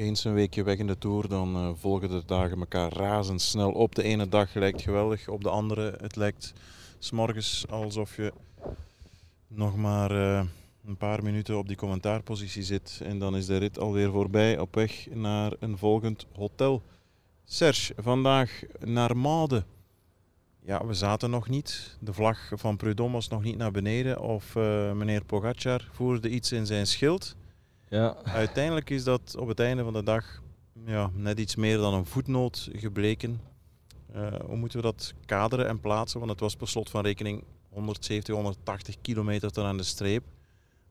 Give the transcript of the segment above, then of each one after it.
eens een weekje weg in de Tour, dan uh, volgen de dagen elkaar razendsnel op. De ene dag lijkt geweldig, op de andere het lijkt s'morgens alsof je nog maar uh, een paar minuten op die commentaarpositie zit. En dan is de rit alweer voorbij op weg naar een volgend hotel. Serge, vandaag naar Made. Ja, we zaten nog niet. De vlag van Prudhomme was nog niet naar beneden. Of uh, meneer Pogacar voerde iets in zijn schild. Ja. Uiteindelijk is dat op het einde van de dag ja, net iets meer dan een voetnoot gebleken. Uh, hoe moeten we dat kaderen en plaatsen? Want het was per slot van rekening 170, 180 kilometer tot aan de streep.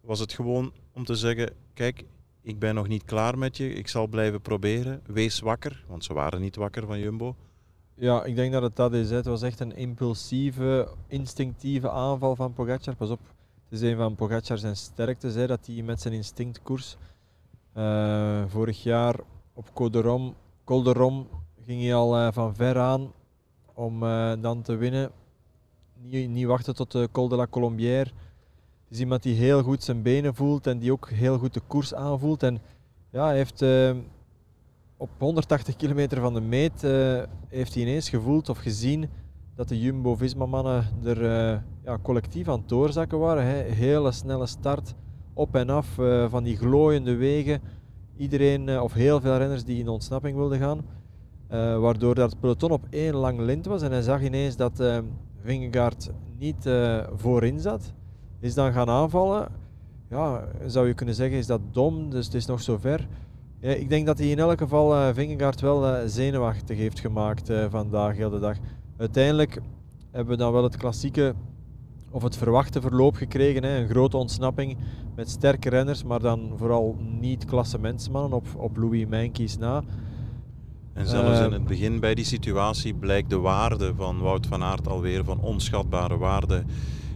Was het gewoon om te zeggen, kijk, ik ben nog niet klaar met je, ik zal blijven proberen. Wees wakker, want ze waren niet wakker van Jumbo. Ja, ik denk dat het dat is. Het was echt een impulsieve, instinctieve aanval van Pogacar. Pas op, het is een van Pogacar zijn sterktes, hè, dat hij met zijn instinctkoers uh, vorig jaar op Col de Rom ging hij al uh, van ver aan om uh, dan te winnen. Niet, niet, wachten tot de Col de la Colombière. Het is iemand die heel goed zijn benen voelt en die ook heel goed de koers aanvoelt. En ja, heeft op 180 kilometer van de meet heeft hij ineens gevoeld of gezien dat de Jumbo-Visma-mannen er uh, ja, collectief aan het doorzakken waren. Hele snelle start, op en af uh, van die glooiende wegen. Iedereen, uh, of heel veel renners die in ontsnapping wilden gaan. waardoor dat peloton op één lang lint was. En hij zag ineens dat Vingegaard niet voorin zat. Is dan gaan aanvallen. Ja, zou je kunnen zeggen, is dat dom, dus het is nog zo ver. Ik denk dat hij in elk geval Vingegaard wel zenuwachtig heeft gemaakt vandaag, heel de dag. Uiteindelijk hebben we dan wel het klassieke of het verwachte verloop gekregen. Hè. Een grote ontsnapping met sterke renners, maar dan vooral niet klassementsmannen op, op Louis Meintjes na. En zelfs in eh, het begin bij die situatie blijkt de waarde van Wout van Aert alweer van onschatbare waarde.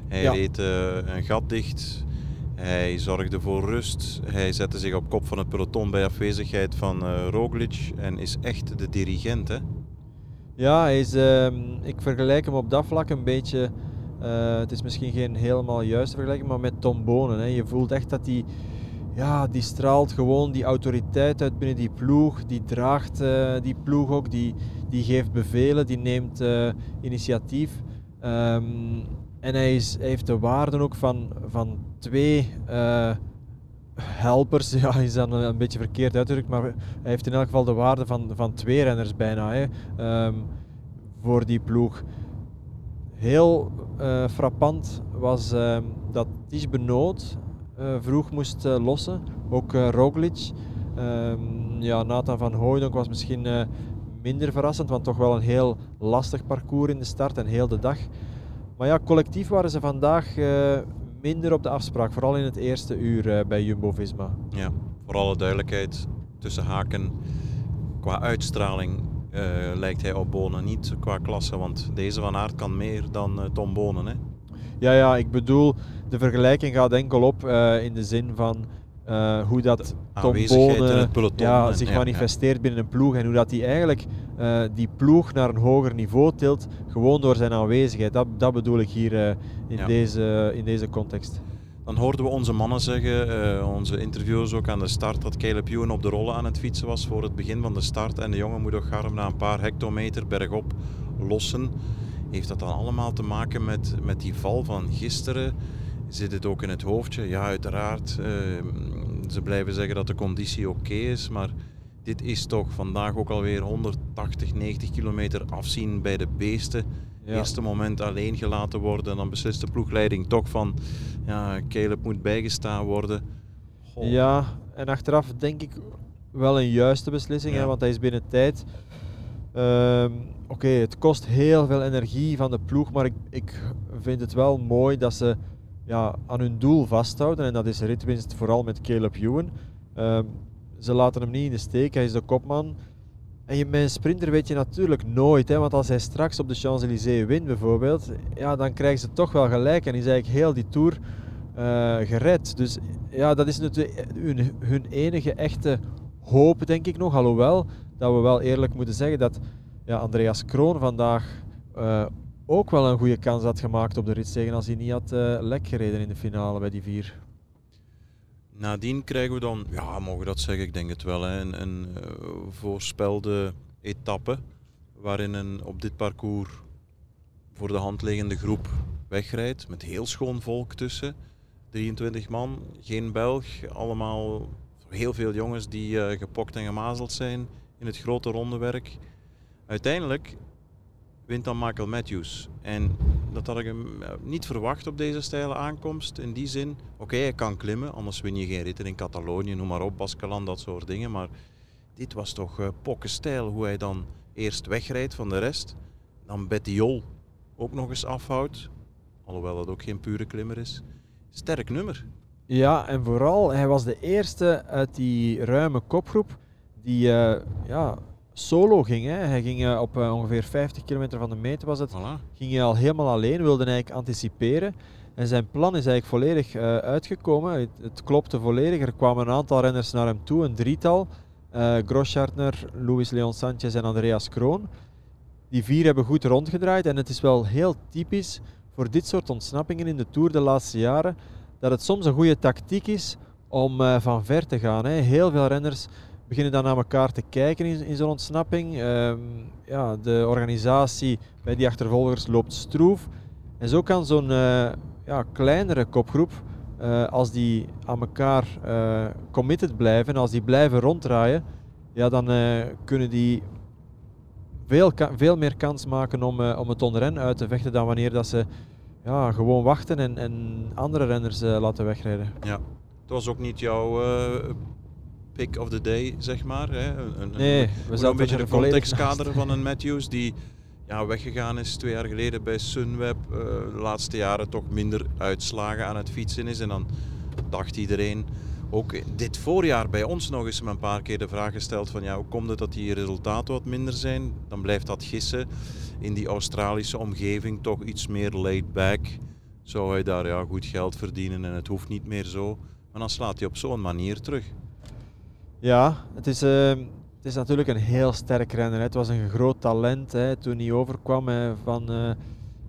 Hij ja. reed uh, een gat dicht, hij zorgde voor rust, hij zette zich op kop van het peloton bij afwezigheid van uh, Roglic en is echt de dirigent. Hè? Ja, is, uh, ik vergelijk hem op dat vlak een beetje. Uh, het is misschien geen helemaal juiste vergelijking, maar met Tom Bonen. Hè. Je voelt echt dat hij ja, die straalt gewoon die autoriteit uit binnen die ploeg. Die draagt uh, die ploeg ook, die, die geeft bevelen, die neemt uh, initiatief. Um, en hij, is, heeft de waarden ook van, van twee helpers, ja, is dan een beetje verkeerd uitgedrukt, maar hij heeft in elk geval de waarde van, van twee renners bijna hè, um, voor die ploeg. Heel uh, frappant was um, dat Ties Benoot uh, vroeg moest uh, lossen, ook Roglic. Um, ja, Nathan van Hooydonk was misschien minder verrassend, want toch wel een heel lastig parcours in de start en heel de dag. Maar ja, collectief waren ze vandaag minder op de afspraak, vooral in het eerste uur uh, bij Jumbo-Visma. Ja, voor alle duidelijkheid, tussen haken, qua uitstraling uh, lijkt hij op Bonen niet qua klasse, want deze Van Aert kan meer dan uh, Tom Bonen. Hè? Ja, ja, ik bedoel, de vergelijking gaat enkel op in de zin van hoe dat Tom Bonen ja, zich manifesteert binnen een ploeg en hoe dat hij eigenlijk uh, die ploeg naar een hoger niveau tilt, gewoon door zijn aanwezigheid. Dat, dat bedoel ik hier uh, in, ja. deze, in deze context. Dan hoorden we onze mannen zeggen, onze interviewers ook aan de start, dat Caleb Ewan op de rollen aan het fietsen was voor het begin van de start. En de jongen moet ook garm na een paar hectometer bergop lossen. Heeft dat dan allemaal te maken met, met die val van gisteren? Zit het ook in het hoofdje? Ja, uiteraard. Uh, ze blijven zeggen dat de conditie oké is, maar dit is toch vandaag ook alweer 180, 90 kilometer afzien bij de beesten. Ja. Eerste moment alleen gelaten worden en dan beslist de ploegleiding toch van ja, Caleb moet bijgestaan worden. Goh. Ja, en achteraf denk ik wel een juiste beslissing, ja. hè, want hij is binnen tijd. Um, Oké, okay, het kost heel veel energie van de ploeg, maar ik, ik vind het wel mooi dat ze ja, aan hun doel vasthouden. En dat is ritwinst vooral met Caleb Ewan. Um, ze laten hem niet in de steek, hij is de kopman. En je, met sprinter weet je natuurlijk nooit, hè, want als hij straks op de Champs-Élysées wint bijvoorbeeld, ja, dan krijgen ze toch wel gelijk en is eigenlijk heel die Tour uh, gered. Dus ja, dat is natuurlijk hun, enige echte hoop, denk ik nog. Alhoewel, dat we wel eerlijk moeten zeggen dat ja, Andreas Kroon vandaag uh, ook wel een goede kans had gemaakt op de rit als hij niet had uh, lek gereden in de finale bij die vier. Nadien krijgen we dan, ja, mogen we dat zeggen, ik denk het wel, hè, een, een uh, voorspelde etappe waarin een op dit parcours voor de hand liggende groep wegrijdt met heel schoon volk tussen. 23 man, geen Belg, allemaal heel veel jongens die uh, gepokt en gemazeld zijn in het grote rondewerk. Uiteindelijk wint dan Michael Matthews. En dat had ik hem eh, niet verwacht op deze steile aankomst. In die zin, oké, hij kan klimmen, anders win je geen ritten in Catalonië, noem maar op, Baskeland, dat soort dingen. Maar dit was toch uh, pokkenstijl, hoe hij dan eerst wegrijdt van de rest. Dan Bettiol ook nog eens afhoudt, alhoewel dat ook geen pure klimmer is. Sterk nummer. Ja, en vooral, hij was de eerste uit die ruime kopgroep die uh, ja, solo ging. Hè. Hij ging uh, op uh, ongeveer 50 kilometer van de meter was het. Voilà. Ging hij al helemaal alleen, wilde eigenlijk anticiperen. En zijn plan is eigenlijk volledig uitgekomen. Het, het, klopte volledig. Er kwamen een aantal renners naar hem toe, een drietal. Uh, Groschartner, Luis Leon Sanchez en Andreas Kroon. Die vier hebben goed rondgedraaid en het is wel heel typisch voor dit soort ontsnappingen in de Tour de laatste jaren dat het soms een goede tactiek is om uh, van ver te gaan. Hè. Heel veel renners beginnen dan naar elkaar te kijken in, in zo'n ontsnapping. Uh, ja, de organisatie bij die achtervolgers loopt stroef. En zo kan zo'n uh, ja, kleinere kopgroep, uh, als die aan elkaar committed blijven, als die blijven ronddraaien, ja, dan kunnen die veel, veel meer kans maken om, om het onderren uit te vechten dan wanneer dat ze ja, gewoon wachten en, en andere renners laten wegrijden. Ja, het was ook niet jouw pick of the day, zeg maar. Hè? Een, nee, we een, een beetje de contextkader van een Matthews die ja, weggegaan is twee jaar geleden bij Sunweb. Uh, de laatste jaren toch minder uitslagen aan het fietsen is. En dan dacht iedereen, ook dit voorjaar bij ons nog eens een paar keer de vraag gesteld van ja, hoe komt het dat die resultaten wat minder zijn? Dan blijft dat gissen. In die Australische omgeving toch iets meer laid back. Zou hij daar ja, goed geld verdienen en het hoeft niet meer zo. Maar dan slaat hij op zo'n manier terug. Ja, het is, uh, het is natuurlijk een heel sterk renner. Hè. Het was een groot talent hè, toen hij overkwam hè, van uh,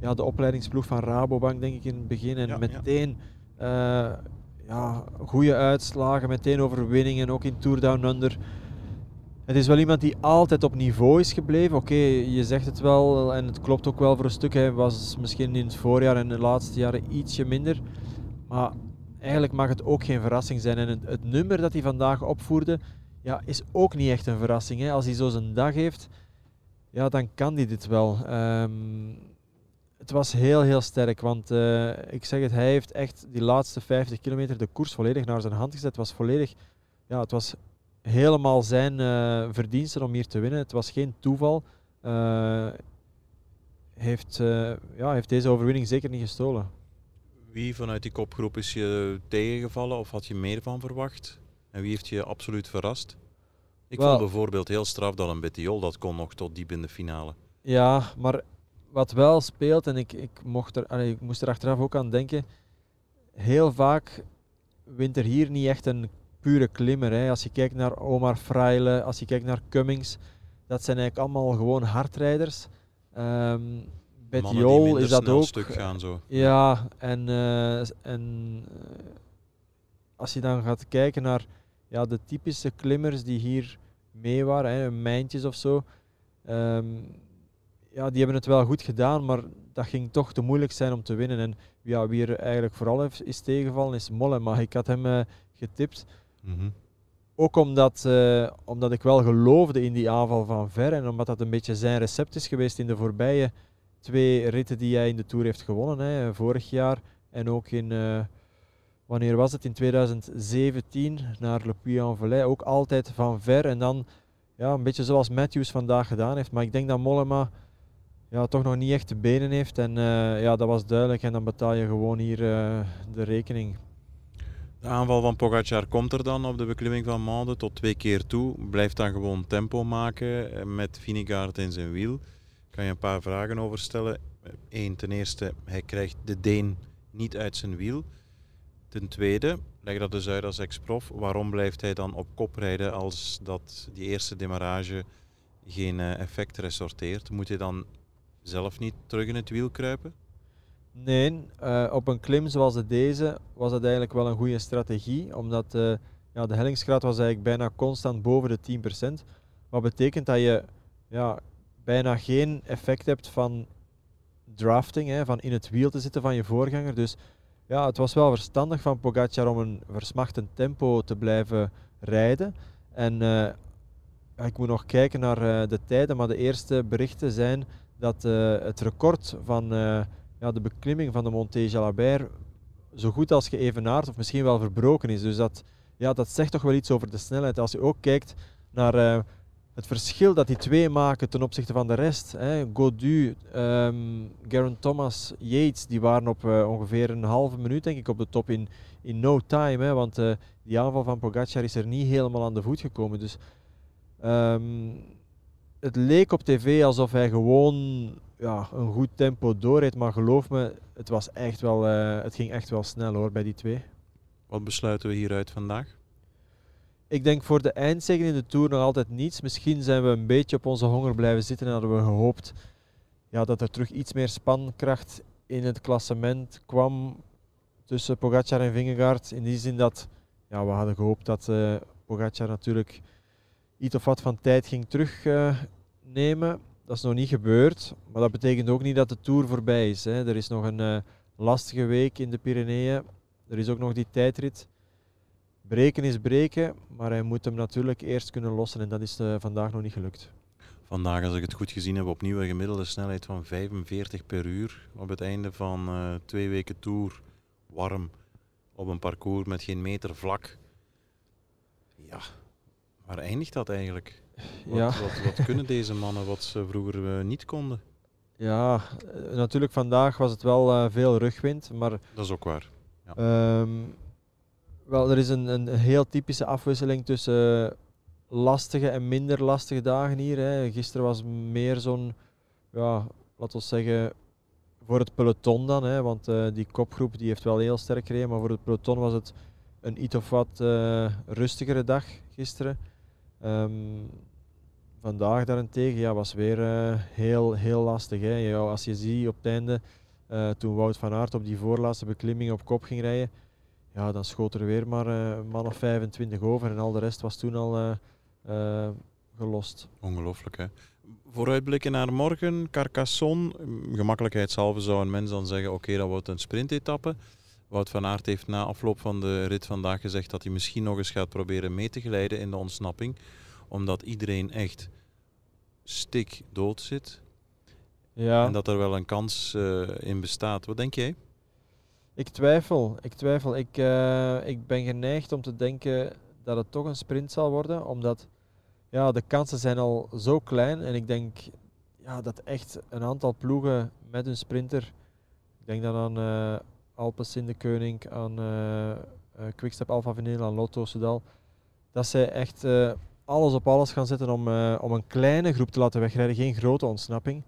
ja, de opleidingsploeg van Rabobank, denk ik in het begin. En ja, meteen ja. Uh, ja, goede uitslagen, meteen overwinningen, ook in Tour Down Under. Het is wel iemand die altijd op niveau is gebleven. Oké, okay, je zegt het wel en het klopt ook wel voor een stuk. Hij was misschien in het voorjaar en de laatste jaren ietsje minder. Maar eigenlijk mag het ook geen verrassing zijn. En het, nummer dat hij vandaag opvoerde, ja, is ook niet echt een verrassing. Hè. Als hij zo zijn dag heeft, ja, dan kan hij dit wel. Um, het was heel, heel sterk. Want uh, ik zeg het, hij heeft echt die laatste 50 kilometer de koers volledig naar zijn hand gezet. Het was volledig, ja, het was helemaal zijn uh, verdiensten om hier te winnen. Het was geen toeval. Uh, heeft, ja, heeft deze overwinning zeker niet gestolen. Wie vanuit die kopgroep is je tegengevallen of had je meer van verwacht? En wie heeft je absoluut verrast? Ik well, vond bijvoorbeeld heel straf dat een Bettiol dat kon nog tot diep in de finale. Ja, maar wat wel speelt, en ik, ik, mocht er, allee, ik moest er achteraf ook aan denken, heel vaak wint er hier niet echt een pure klimmer. Hè. Als je kijkt naar Omar Fraile, als je kijkt naar Cummings, dat zijn eigenlijk allemaal gewoon hardrijders. Um, Bettiol is dat ook. Stuk gaan, zo. Ja, en, uh, en uh, als je dan gaat kijken naar ja, de typische klimmers die hier mee waren, hè, mijntjes of zo, um, ja, die hebben het wel goed gedaan, maar dat ging toch te moeilijk zijn om te winnen. En ja, wie er eigenlijk vooral heeft, is tegengevallen is Molle, maar ik had hem uh, getipt. Mm -hmm. Ook omdat, omdat ik wel geloofde in die aanval van Ver en omdat dat een beetje zijn recept is geweest in de voorbije twee ritten die hij in de Tour heeft gewonnen. Hè, vorig jaar en ook in, uh, wanneer was het? In 2017 naar Le Puy-en-Velay. Ook altijd van ver en dan ja, een beetje zoals Matthews vandaag gedaan heeft. Maar ik denk dat Mollema ja, toch nog niet echt de benen heeft. En uh, ja, dat was duidelijk. En dan betaal je gewoon hier uh, de rekening. De aanval van Pogacar komt er dan op de beklimming van Mande tot twee keer toe. Blijft dan gewoon tempo maken met Vinegaard in zijn wiel kan je een paar vragen over stellen. Eén, ten eerste, hij krijgt de Deen niet uit zijn wiel. Ten tweede, leg dat dus uit als ex-prof, waarom blijft hij dan op kop rijden als dat die eerste demarrage geen effect resorteert? Moet hij dan zelf niet terug in het wiel kruipen? Nee, uh, op een klim zoals de deze was dat eigenlijk wel een goede strategie, omdat uh, ja, de hellingsgraad was eigenlijk bijna constant boven de 10%. Wat betekent dat je ja, bijna geen effect hebt van drafting, hè, van in het wiel te zitten van je voorganger. Dus ja, het was wel verstandig van Pogacar om een versmachtend tempo te blijven rijden. En uh, ik moet nog kijken naar uh, de tijden, maar de eerste berichten zijn dat uh, het record van ja, de beklimming van de Monté Jalabert zo goed als geëvenaard of misschien wel verbroken is. Dus dat, ja, dat zegt toch wel iets over de snelheid. Als je ook kijkt naar het verschil dat die twee maken ten opzichte van de rest. Hè. Godu, um, Garen Thomas, Yates, die waren op uh, ongeveer een halve minuut denk ik op de top in, in no time. Hè, want uh, die aanval van Pogacar is er niet helemaal aan de voet gekomen. Dus um, het leek op tv alsof hij gewoon ja, een goed tempo doorreed. Maar geloof me, het, was echt wel, uh, het ging echt wel snel hoor bij die twee. Wat besluiten we hieruit vandaag? Ik denk voor de eindzegen in de Tour nog altijd niets. Misschien zijn we een beetje op onze honger blijven zitten en hadden we gehoopt ja, dat er terug iets meer spankracht in het klassement kwam tussen Pogacar en Vingegaard. In die zin dat ja, we hadden gehoopt dat uh, Pogacar natuurlijk iets of wat van tijd ging terugnemen. Uh, dat is nog niet gebeurd, maar dat betekent ook niet dat de Tour voorbij is. Hè. Er is nog een uh, lastige week in de Pyreneeën. Er is ook nog die tijdrit. Breken is breken, maar hij moet hem natuurlijk eerst kunnen lossen en dat is uh, vandaag nog niet gelukt. Vandaag, als ik het goed gezien heb, opnieuw een gemiddelde snelheid van 45 per uur. Op het einde van uh, twee weken tour, warm, op een parcours met geen meter vlak. Ja, waar eindigt dat eigenlijk? Wat, ja. wat, wat kunnen deze mannen wat ze vroeger uh, niet konden? Ja, natuurlijk vandaag was het wel veel rugwind, maar... Dat is ook waar. Ja. Um, wel, er is een, een heel typische afwisseling tussen lastige en minder lastige dagen hier. Hè. Gisteren was meer zo'n, ja, laten we zeggen, voor het peloton dan. Hè, want uh, die kopgroep die heeft wel heel sterk gereden, maar voor het peloton was het een iets of wat uh, rustigere dag gisteren. Um, vandaag daarentegen ja, was weer uh, heel, heel lastig. Hè. Als je ziet op het einde, toen Wout van Aert op die voorlaatste beklimming op kop ging rijden, ja, dan schoot er weer maar uh, man of 25 over en al de rest was toen al uh, uh, gelost. Ongelooflijk hè. Vooruitblikken naar morgen, Carcassonne. Gemakkelijkheidshalve zou een mens dan zeggen, oké, okay, dat wordt een sprintetappe. Wout van Aert heeft na afloop van de rit vandaag gezegd dat hij misschien nog eens gaat proberen mee te glijden in de ontsnapping. Omdat iedereen echt stik dood zit. Ja. En dat er wel een kans in bestaat. Wat denk jij? Ik twijfel. Ik twijfel. Ik, uh, ik ben geneigd om te denken dat het toch een sprint zal worden, omdat ja, de kansen zijn al zo klein. En ik denk ja, dat echt een aantal ploegen met een sprinter, ik denk dan aan uh, Alpecin de Koning, aan uh, Quickstep Alpha Vinyl, aan Lotto Soudal, dat zij echt alles op alles gaan zetten om, om een kleine groep te laten wegrijden, geen grote ontsnapping.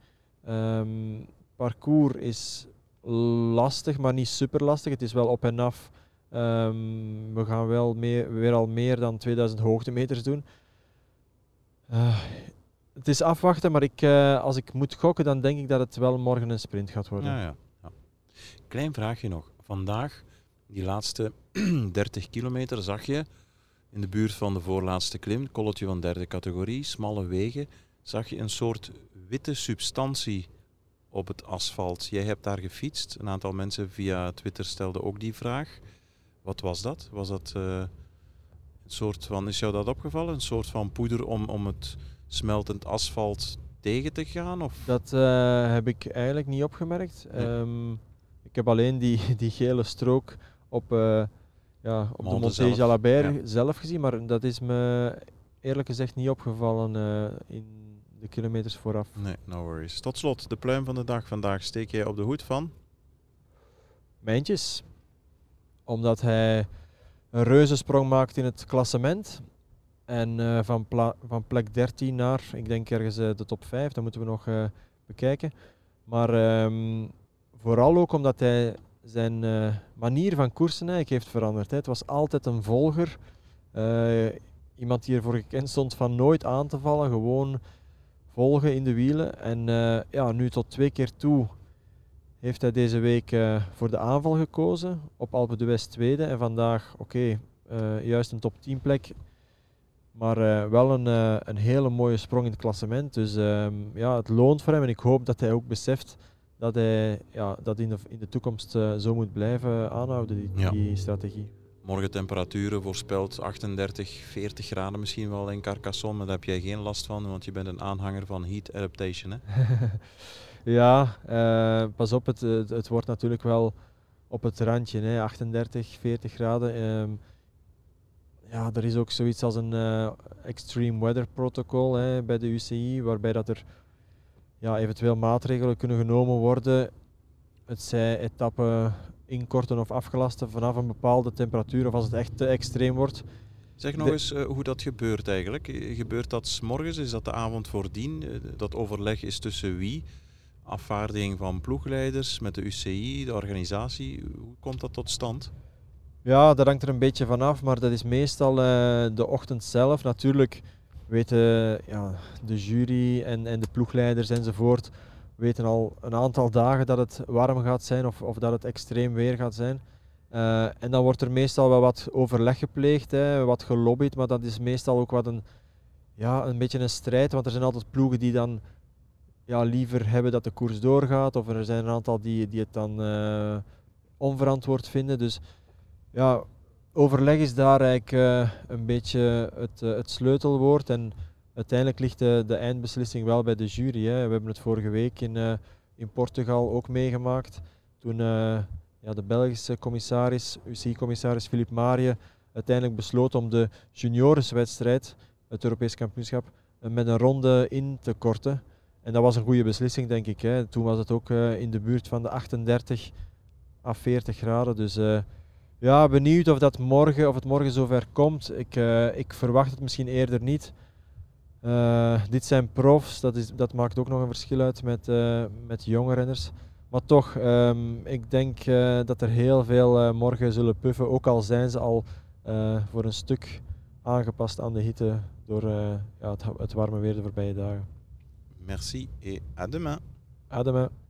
Um, parcours is lastig, maar niet super lastig. Het is wel op en af. Um, we gaan wel weer al meer dan 2000 hoogtemeters doen. Uh, het is afwachten, maar ik, uh, als ik moet gokken, dan denk ik dat het wel morgen een sprint gaat worden. Ja, ja. ja. Klein vraagje nog. Vandaag, die laatste 30 kilometer, zag je in de buurt van de voorlaatste klim, kolletje van derde categorie, smalle wegen, zag je een soort witte substantie op het asfalt. Jij hebt daar gefietst. Een aantal mensen via Twitter stelden ook die vraag. Wat was dat? Was dat uh, een soort van, is jou dat opgevallen? Een soort van poeder om, om het smeltend asfalt tegen te gaan? Of? Dat uh, heb ik eigenlijk niet opgemerkt. Nee. Um, ik heb alleen die, die gele strook op, uh, ja, op de Monté Jalabert ja. zelf gezien, maar dat is me eerlijk gezegd niet opgevallen in de kilometers vooraf. Nee, no worries. Tot slot, de pluim van de dag vandaag steek jij op de hoed van? Mijntjes. Omdat hij een reuzensprong maakt in het klassement. En uh, van, van plek 13 naar, ik denk ergens uh, de top 5, dat moeten we nog uh, bekijken. Maar um, vooral ook omdat hij zijn manier van koersen eigenlijk heeft veranderd. Hè. Het was altijd een volger. iemand die ervoor gekend stond van nooit aan te vallen, gewoon volgen in de wielen. En uh, ja, nu tot twee keer toe heeft hij deze week eh, voor de aanval gekozen. Op Alpe d'Huez tweede. En vandaag, oké, eh, juist een top 10 plek. Maar eh, wel een, een hele mooie sprong in het klassement. Dus ehm, ja, het loont voor hem. En ik hoop dat hij ook beseft dat hij ja, dat in de, in de toekomst zo moet blijven aanhouden, die, die strategie. Morgen temperaturen voorspeld 38, 40 graden misschien wel in Carcassonne. Maar daar heb jij geen last van, want je bent een aanhanger van heat adaptation. Hè? ja, uh, pas op, het, het, wordt natuurlijk wel op het randje, hè, 38, 40 graden. Um, ja, er is ook zoiets als een uh, extreme weather protocol hè, bij de UCI, waarbij dat er ja, eventueel maatregelen kunnen genomen worden. Het zij etappen inkorten of afgelasten vanaf een bepaalde temperatuur of als het echt te extreem wordt. Zeg nog eens uh, hoe dat gebeurt eigenlijk. Gebeurt dat s morgens? Is dat de avond voordien? Dat overleg is tussen wie? afvaardiging van ploegleiders met de UCI, de organisatie. Hoe komt dat tot stand? Ja, dat hangt er een beetje vanaf, maar dat is meestal uh, de ochtend zelf. Natuurlijk weten ja, de jury en, en de ploegleiders enzovoort weten al een aantal dagen dat het warm gaat zijn of, of dat het extreem weer gaat zijn. Uh, en dan wordt er meestal wel wat overleg gepleegd, hè, wat gelobbyd, maar dat is meestal ook wat een, ja, een beetje een strijd, want er zijn altijd ploegen die dan ja, liever hebben dat de koers doorgaat. Of er zijn een aantal die, die het dan uh, onverantwoord vinden. Dus ja, overleg is daar eigenlijk uh, een beetje het, het sleutelwoord. En uiteindelijk ligt de, de, eindbeslissing wel bij de jury. Hè. We hebben het vorige week in, in Portugal ook meegemaakt. Toen ja, de Belgische commissaris, UCI-commissaris Philippe Marie, uiteindelijk besloot om de juniorswedstrijd, het Europees kampioenschap, met een ronde in te korten. En dat was een goede beslissing, denk ik. Hè. Toen was het ook in de buurt van de 38 à 40 graden. Dus ja, benieuwd of, dat morgen, of het morgen zover komt. Ik, ik verwacht het misschien eerder niet. Dit zijn profs, dat, is, dat maakt ook nog een verschil uit met, met jonge renners. Maar toch, um, ik denk dat er heel veel morgen zullen puffen. Ook al zijn ze al voor een stuk aangepast aan de hitte door ja, het, het warme weer de voorbije dagen. Merci et à demain. À demain.